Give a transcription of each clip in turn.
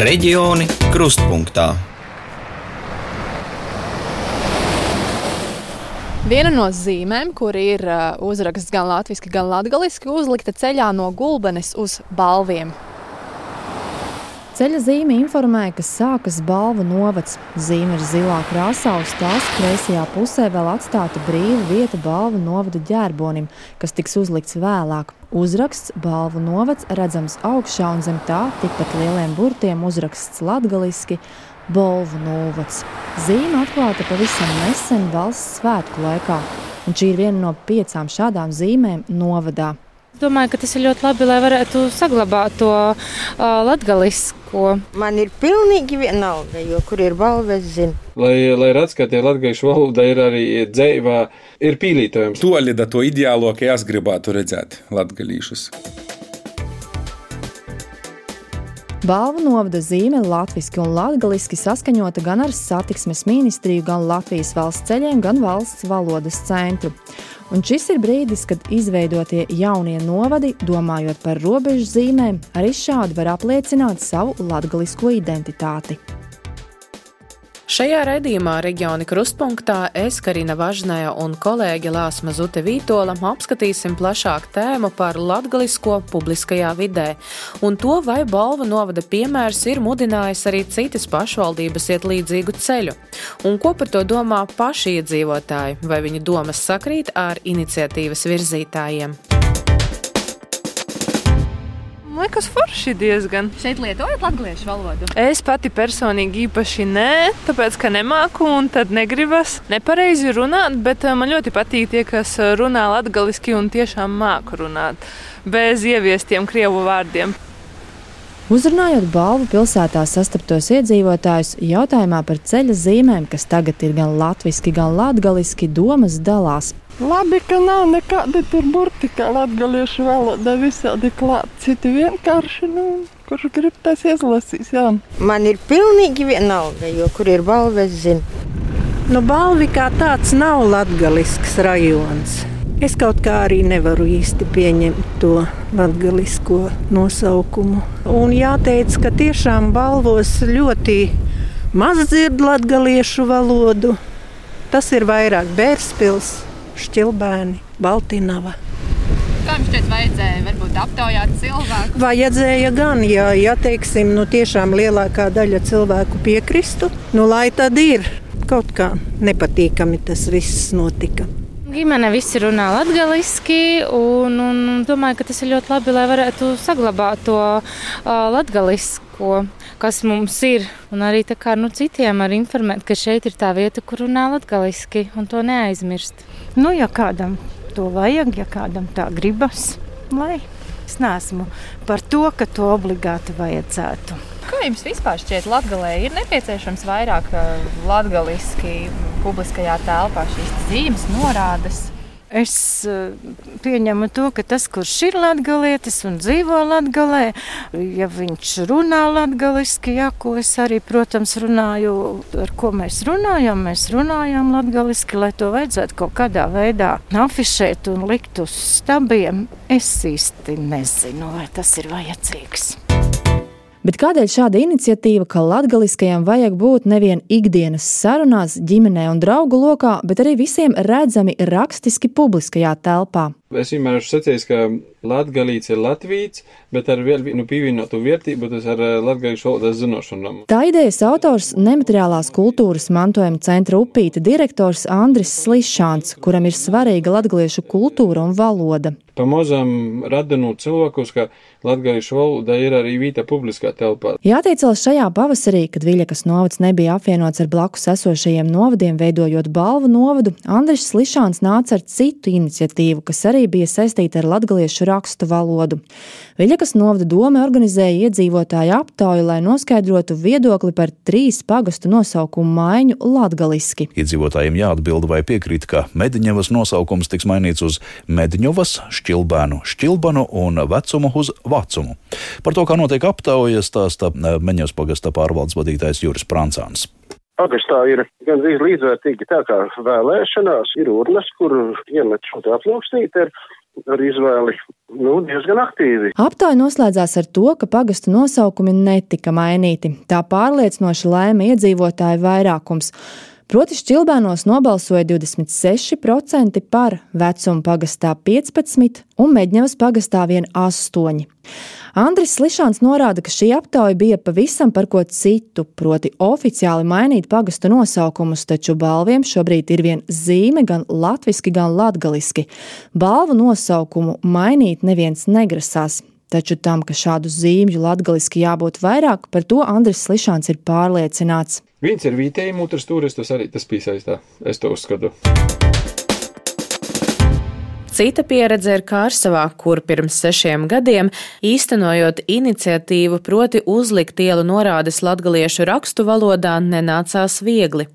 Reģioni krustpunktā. Viena no zīmēm, kur ir uh, uzraksts gan latviešu, gan latviešu, uzlikta ceļā no gulbenes uz balviem. Ceļa zīme informēja, ka sākas balvu novads. Zīme ir zilā krāsā, uz tās kreisajā pusē vēl atstāta brīva vieta balvu novada ģērbonim, kas tiks uzlikts vēlāk. Uzraksts balvu novads redzams augšā un zem tā tikpat lieliem burtiem uzraksts latgaliski Bolvu novads. Zīme atklāta pavisam nesen valsts svētku laikā, un šī ir viena no piecām šādām zīmēm novadā. Domāju, ka tas ir ļoti labi, lai varētu saglabāt to uh, latgalisko. Man ir pilnīgi vienalga, jo kur ir balva, es zinu. Lai, lai redz, ka tie latgaļu valoda ir arī dzēvā, ir pīlītojums. Toļida to ideālo, ka es gribētu redzēt latgaļīšus. Balvu novada zīme latviešu un latviešu saskaņota gan ar satiksmes ministriju, gan Latvijas valsts ceļiem, gan valsts valodas centru. Un šis ir brīdis, kad izveidotie jaunie novadi, domājot par robežu zīmēm, arī šādi var apliecināt savu latgalisko identitāti. Šajā raidījumā reģiona krustpunktā es, Karina Važnēja un kolēģe Lāsma Zute Vītola apskatīsim plašāku tēmu par latgalisko publiskajā vidē. Un to, vai balva novada piemērs ir mudinājis arī citas pašvaldības iet līdzīgu ceļu, un ko par to domā paši iedzīvotāji, vai viņu domas sakrīt ar iniciatīvas virzītājiem. Liekas, forši diezgan. Šeit lietojat latviešu valodu? Es pati personīgi īpaši nē, tāpēc, ka nemāku un tad negribas nepareizi runāt, bet eh, man ļoti patīk tie, kas eh, runā latgaliski un tiešām māku runāt bez ieviestiem krievu vārdiem. Uzrunājot balvu pilsētā sastaptos iedzīvotājus, jautājumā par ceļa zīmēm, kas tagad ir gan latviešu, gan latviešu, domas dalās. Labi, ka nav nekāda tur burti, kā latviešu valoda, visādi klāt. Citi vienkārši, nu, kurš grib tas izlasīt. Jā. Man ir pilnīgi vienalga, jo kur ir balva, es zinu. Nu, balvi kā tāds nav latgalisks rajons. Es kaut kā arī nevaru īsti pieņemt to latgalisko nosaukumu. Un jāteic, ka tiešām balvos ļoti maz dzird latgaliešu valodu. Tas ir vairāk Bērspils Šķilbēni, Baltīnava. Kā jums šķiet, vajadzēja varbūt aptaujāt cilvēku? Vajadzēja gan, ja, ja teiksim, nu, tiešām lielākā daļa cilvēku piekristu, nu, lai tad ir kaut kā nepatīkami tas viss notika. Ģimene visi runā latviešu, un, un domāju, ka tas ir ļoti labi, lai varētu saglabāt to uh, latviešu, kas mums ir. Un arī kā, nu, citiem arī informēt, ka šeit ir tā vieta, kur runā latviešu, un to neaizmirst. Nu, ja kādam to vajag, ja kādam tā gribas, lai es neesmu par to, ka to obligāti vajadzētu. Kā jums vispār šķiet, Latvijā ir nepieciešams vairāk latviešu publiskajā telpā šīs zīmes, norādes? Es eh, pieņemu to, ka tas, kurš ir latgalietis un dzīvo latgalē, ja viņš runā latgaliski, jā, ko es arī, protams, runāju, ar ko mēs runājam, mēs runājam latgaliski, lai to vajadzētu kaut kādā veidā afišēt un likt uz stabiem, es īsti nezinu, vai tas ir vajadzīgs. Bet kādēļ šāda iniciatīva, ka latgaliskajam vajag būt nevien ikdienas sarunās, ģimenē un draugu lokā, bet arī visiem redzami rakstiski publiskajā telpā? Es vienmēr esmu sacījis, ka latgalīts ir latvīts, bet ar vēl vienu pievienotu vērtību tas ar eh, latgalīšu valodas zinošanām. Tā idejas autors nemateriālās kultūras mantojuma centra upīta direktors Andris Slišāns, kuram ir svarīga latgaliešu kultūra un valoda. Pamazām radinot cilvēkus, ka latgaliešu valoda ir arī vīta publiskā telpā. Jāteicās šajā pavasarī, kad Viļakas novads nebija apvienots ar blakus esošajiem novadiem, veidojot balvu novadu, Andris Slišāns nāca ar citu iniciatīvu, kas arī bija saistīta ar latgaliešu rakstu valodu. Viļakas novada doma organizēja iedzīvotāju aptauju, lai noskaidrotu viedokli par trīs pagastu nosaukumu maiņu latgaliski. Iedzīvotājiem jāatbild vai piekrīt, ka Mediņevas nosaukums tiks mainīts uz Mediņovas, Šķilbēnu, Šķilbanu un vecumu uz vecumu. Par to, kā notiek aptaujas, stāsta Meņevas pagasta pārvaldes vadītājs Juris Prancāns. Pagastā ir gandrīz līdzvērtīgi tā kā vēlēšanās, ir urnas, kur iemet šo te aploksnīti ar ar izvēli nu, diezgan aktīvi. Aptāja noslēdzās ar to, ka pagastu nosaukumi netika mainīti. Tā pārliecinoši lēma iedzīvotāju vairākums. Proti Šķilbēnos nobalsoja 26% par, vecuma pagastā 15% un Meģņevas pagastā vien 8%. Andris Slišāns norāda, ka šī aptauja bija pavisam par ko citu, proti oficiāli mainīt pagastu nosaukumus, taču balviem šobrīd ir vien zīme gan latviski, gan latgaliski. Balvu nosaukumu mainīt neviens negrasās. Taču tam, ka šādu zīmju latgaliski jābūt vairāk, par to Andris Slišāns ir pārliecināts. Viens ir vietējiem, otrs turistus arī tas piesaistā. Es to uzskatu. Cita pieredze ir Kārsavā, kur pirms sešiem gadiem, īstenojot iniciatīvu proti uzlikt ielu norādes latgaliešu rakstu valodā, nenācās viegli.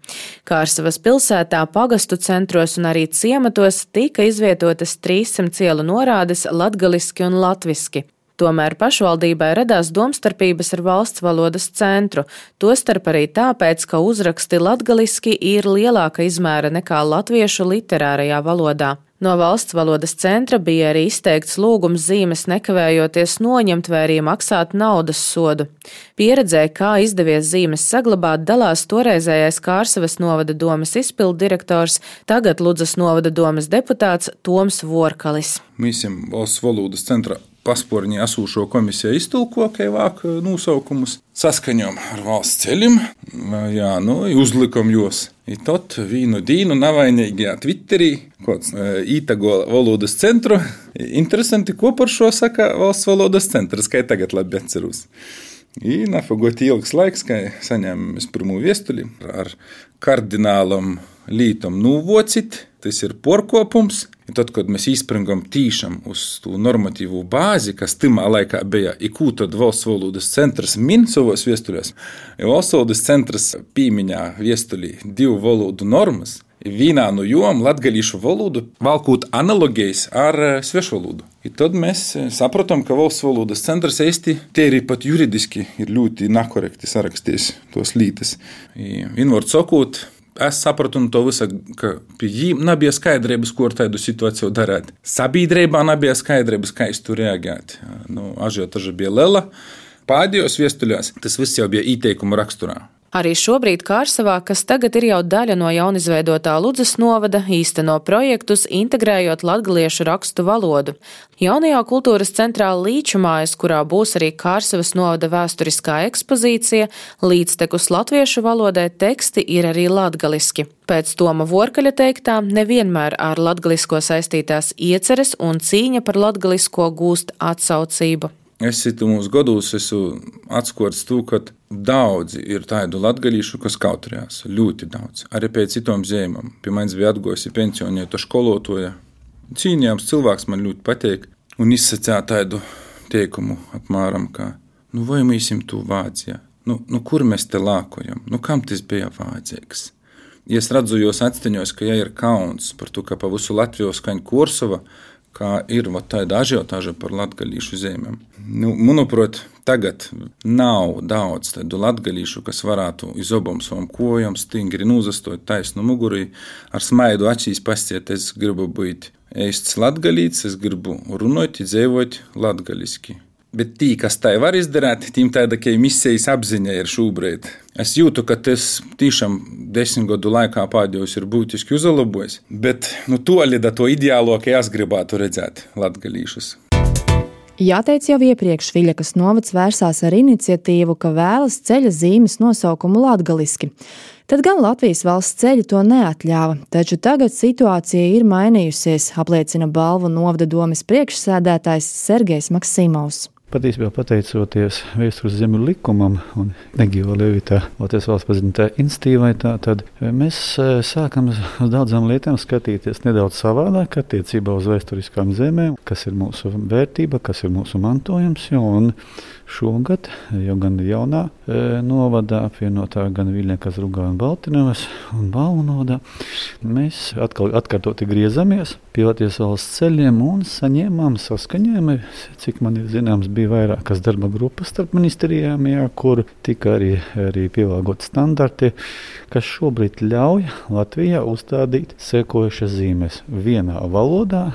Kārsavas pilsētā, pagastu centros un arī ciematos tika izvietotas 300 ielu norādes latgaliski un latviski. Tomēr pašvaldībai radās domstarpības ar valsts valodas centru, tostarp arī tāpēc, ka uzraksti latgaliski ir lielāka izmēra nekā latviešu literārajā valodā. No valsts valodas centra bija arī izteikts lūgums zīmes nekavējoties noņemt vai arī maksāt naudas sodu. Pieredzē, kā izdevies zīmes saglabāt, dalās toreizējais Kārsavas novada domas izpildu direktors, tagad Ludzas novada domas deputāts Toms Vorkalis. Esam valsts valodas centra pasporņi esūšo komisiju iztulko, ka vāk nosaukumus saskaņom ar valsts ceļiem, jā, nu, uzlikam jos. I tot vīnu dīnu navainīgajā Twitterī, kāds ītago valodas centru. Interesanti, ko par šo saka valsts valodas centrs, kā tagad labi atceros. I nafagoti ilgs laiks, kai saņēmām pirmo viestuli ar kardinālam lītam nūvocit, tas ir porkopums. Tad, kad mēs izspringam tīšām uz to normatīvo bāzi, kas tajā laikā bija, ikū tad valsts valodas centrs min savos viestulēs, jo valsts valodas centrs pīmiņā viestulī divu valodu normas, vienā no jom latgalīšu valodu valkūt analogijas ar svešvalodu. I tad mēs sapratām, ka valsts valodas centrs īsti tie arī pat juridiski ir ļoti nekorekti sarakstījis tos lītas. Vienvārds sakot, es sapratu no to visa, ka viņiem nebija skaidrības, ko ar tādu situāciju darīt. Sabiedrībā nebija skaidrības, kā uz to reaģēt. Nu, Ažiotaža bija liela. Pēdējos viestuļos tas viss jau bija ieteikuma raksturā. Arī šobrīd Kārsavā, kas tagad ir jau daļa no jaunizveidotā Ludzas novada, īsteno projektus, integrējot latgaliešu rakstu valodu. Jaunajā kultūras centrā Līču mājas, kurā būs arī Kārsavas novada vēsturiskā ekspozīcija, līdztekus latviešu valodai teksti ir arī latgaliski. Pēc Toma Vorkaļa teiktā, nevienmēr ar latgalisko saistītās ieceres un cīņa par latgalisko gūst atsaucību. Es mūsu gados esmu atskats to, ka daudzi ir tādu latgadījušu, kas kautrējās. Ļoti daudz. Arī pēc citām zemēm. Pie manis bija atgojusi pensionēta skolotoja. Cīnījāms cilvēks man ļoti patīk. Un izsacīja tādu teikumu apmēram, ka, nu, vai mēs esam tu Vācijā? Nu, nu, kur mēs te lākojam? Nu, kam tas bija vajadzīgs? Ja es redzu jūs atsteņos, ka ja ir kauns par to, ka pa visu Latviju skaņa Kursova, kā ir tāda ažiotāža par latgadījušu zemēm. Nu, manuprāt, tagad nav daudz tādu latgadījušu, kas varētu iz abām savām kojām stingri nūzastot taisnu mugurī, ar smaidu acīs pastiet, es gribu būt eists latgadīts, es gribu runāt, dzīvot latgadiski. Bet tī, kas tā var izdarīt, tiem tāda kā misijas apziņa ir šobrīd. Es jūtu, ka tas tiešām desmit gadu laikā pēdējos ir būtiski uzlabojis, bet nu, to līdz to ideālo, ka es gribētu redzēt latgalīšus. Jāteic jau iepriekš, Viļakas novads vērsās ar iniciatīvu, ka vēlas ceļa zīmes nosaukumu latgaliski. Tad gan Latvijas valsts ceļi to neatļāva, taču tagad situācija ir mainījusies, apliecina balvu novada domas priekšsēdētājs Sergejs Maksimovs. Patiesībā pateicoties vēstures zemju likumam un Negīva Levita Latvijas valsts paziņotā institīvai, tā, tad mēs sākam uz daudzām lietām skatīties nedaudz savādāk attiecībā uz vēsturiskām zemēm, kas ir mūsu vērtība, kas ir mūsu mantojums. Jo, šogad, jau gan jaunā e, novadā, apvienotā gan Viļņakas, Rugā un Baltinovas un Balvu novadā, mēs atkal atkārtoti griezamies pie Latvijas valsts ceļiem un saņēmām saskaņojumu, cik man ir zināms, bija vairākas darba grupas starp ministrijām, jā, kur tika arī, arī pielāgot standarti, kas šobrīd ļauj Latvijā uzstādīt sekojušas zīmes vienā valodā,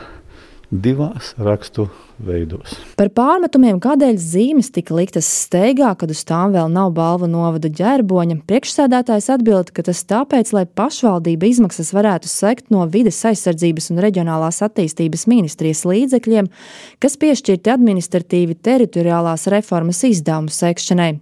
divās rakstu veidos. Par pārmetumiem, kādēļ zīmes tika liktas steigā, kad uz tām vēl nav balvu novada ģērboņa, priekšsēdētājs atbild, ka tas tāpēc, lai pašvaldība izmaksas varētu sekt no vides aizsardzības un reģionālās attīstības ministrijas līdzekļiem, kas piešķirti administratīvi teritoriālās reformas izdevumu sekšanai.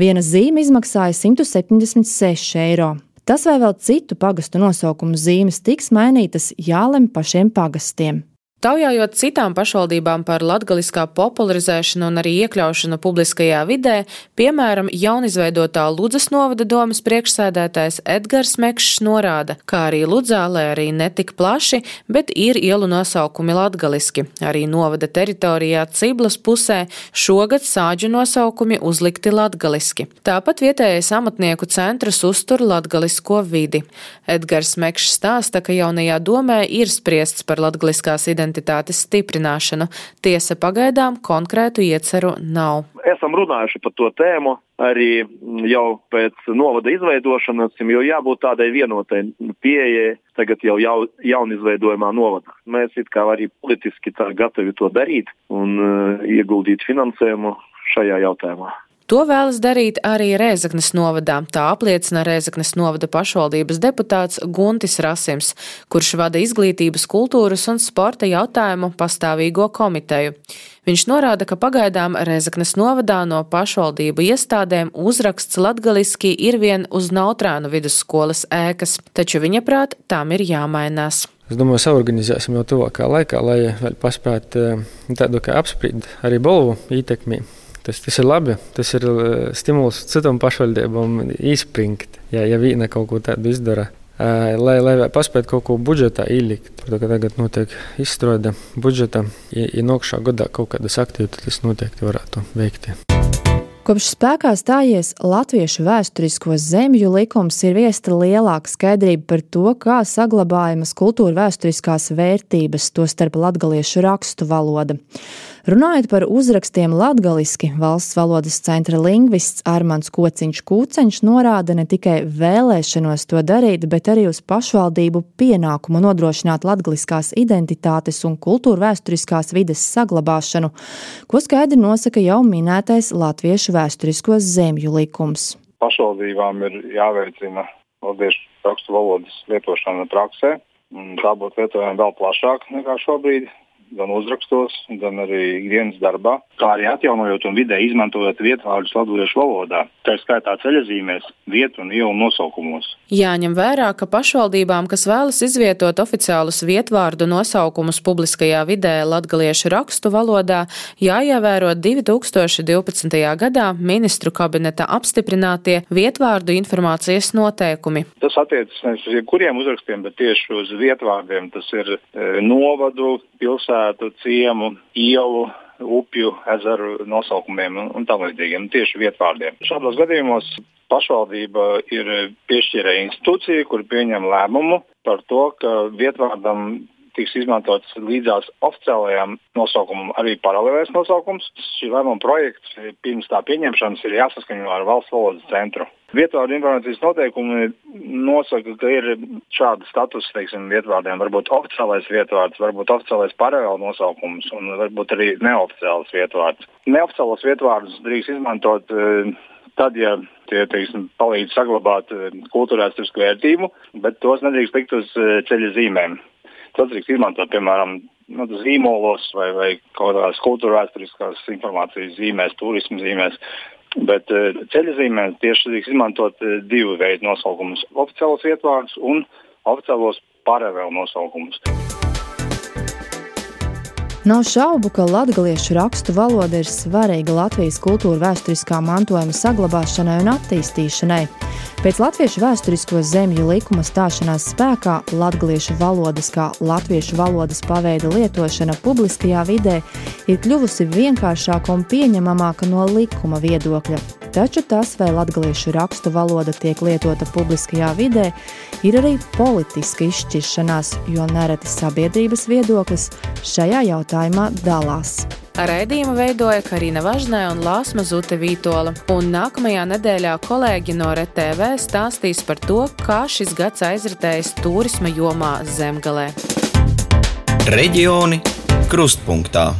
Viena zīme izmaksāja 176 eiro. Tas vai vēl citu pagastu nosaukumu zīmes tiks mainītas jālem pašiem pagastiem. Taujājot citām pašvaldībām par latgaliskā popularizēšanu un arī iekļaušanu publiskajā vidē, piemēram, jaunizveidotā Ludzas novada domas priekšsēdētājs Edgars Mekšs norāda, kā arī Ludzā, lai arī netik plaši, bet ir ielu nosaukumi latgaliski. Arī novada teritorijā Ciblas pusē šogad sāģu nosaukumi uzlikti latgaliski. Tāpat vietējais amatnieku centrs uztur latgalisko vidi. Edgars Mekšs stāsta, ka jaunajā domē ir spriests par latgaliskās identitātes identitātes stiprināšanu. Tiesa pagaidām konkrētu ieceru nav. Esam runājuši par to tēmu arī jau pēc novada izveidošanas, jo jābūt tādai vienotai pieejai tagad jau, jau jaunizveidojumā novadā. Mēs it kā arī politiski tā gatavi to darīt un uh, ieguldīt finansējumu šajā jautājumā. To vēlas darīt arī Rēzaknes novadā. Tā apliecina Rēzaknes novada pašvaldības deputāts Guntis Rasims, kurš vada izglītības, kultūras un sporta jautājumu pastāvīgo komiteju. Viņš norāda, ka pagaidām Rēzaknes novadā no pašvaldību iestādēm uzraksts latgaliski ir vien uz Nautrānu vidusskolas ēkas, taču viņa prāt tām ir jāmainās. Es domāju, saorganizēsim jau tuvākā laikā, lai vēl paspētu eh, tādu kā apspriest arī balvu ietekmi Tas, tas ir labi. Tas ir uh, stimuls citām pašvaldībām izpringt, ja, ja viena kaut ko tādu izdara. Uh, lai, lai paspētu kaut ko budžetā ielikt. Ka tagad notiek izstrāde budžeta. Ja, ja nākamā gadā kaut kādas aktivitātes noteikti varētu veikt. Kopš spēkā stājies Latviešu vēsturisko zemju likums, ir viesta lielāka skaidrība par to, kā saglabājamas kultūra vēsturiskās vērtības, tostarp latgaliešu rakstu valoda. Runājot par uzrakstiem latgaliski, valsts valodas centra lingvists Armāns Kociņš Kūceņš norāda ne tikai vēlēšanos to darīt, bet arī uz pašvaldību pienākumu nodrošināt latgaliskās identitātes un kultūra vēsturiskās vides saglabāšanu, ko skaidri nosaka jau minētais Latviešu vēsturisko zemju likums. Pašvaldībām ir jāveicina latviešu rakstu valodas lietošana praksē. Tā būtu lietojama vēl plašāk nekā šobrīd gan uzrakstos, gan arī ikdienas darbā, kā arī atjaunojot un vidē izmantojot vietvārdus latviešu valodā, tā skaitā ceļazīmēs, vietu un ielu nosaukumos. Jāņem vērā, ka pašvaldībām, kas vēlas izvietot oficiālus vietvārdu nosaukumus publiskajā vidē latgaliešu rakstu valodā, jāievēro 2012. gadā ministru kabineta apstiprinātie vietvārdu informācijas noteikumi. Tas attiecas ne uz jebkuriem uzrakstiem, bet tieši uz vietvārdiem. Tas ir e, novadu, pilsētu pilsētu, ciemu, ielu, upju, ezeru nosaukumiem un, un tam līdzīgiem, tieši vietvārdiem. Šādos gadījumos pašvaldība ir piešķīrēja institūciju, kur pieņem lēmumu par to, ka vietvārdam tiks izmantots līdzās oficiālajām nosaukumam arī paralēlais nosaukums. Šī lēmuma projekts pirms tā pieņemšanas ir jāsaskaņo ar valsts valodas centru. Vietvārdu informācijas noteikumi nosaka, ka ir šāda status, teiksim, vietvārdiem. Varbūt oficiālais vietvārds, varbūt oficiālais paralēli nosaukums un varbūt arī neoficiāls vietvārds. Neoficiālos vietvārdus drīkst izmantot uh, tad, ja tie teiksim, palīdz saglabāt uh, kultūrvēsturisku vērtību, bet tos nedrīkst likt uz ceļa zīmēm. Tas drīkst izmantot, piemēram, nu, zīmolos vai, vai kaut kādās kultūrvēsturiskās informācijas zīmēs, turismu zīmēs. Bet eh, ceļzīmēs tieši tiks izmantot uh, divu veidu nosaukumus - oficiālos ietvārdus un oficiālos paralēlu nosaukumus. Nav šaubu, ka latviešu rakstu valoda ir svarīga Latvijas kultūra vēsturiskā mantojuma saglabāšanai un attīstīšanai. Pēc latviešu vēsturisko zemju likuma stāšanās spēkā latviešu valodas kā latviešu valodas paveida lietošana publiskajā vidē ir kļuvusi vienkāršāka un pieņemamāka no likuma viedokļa. Taču tas, vai latviešu rakstu valoda tiek lietota publiskajā vidē, ir arī politiska izšķiršanās, jo nereti sabiedrības viedoklis šajā jautājumā dalās. Raidījumu veidoja Karina Važnē un Lāsma Zute Vītola, un nākamajā nedēļā kolēģi no RTV stāstīs par to, kā šis gads aizritējis turisma jomā Zemgalē. Reģioni Krustpunktā.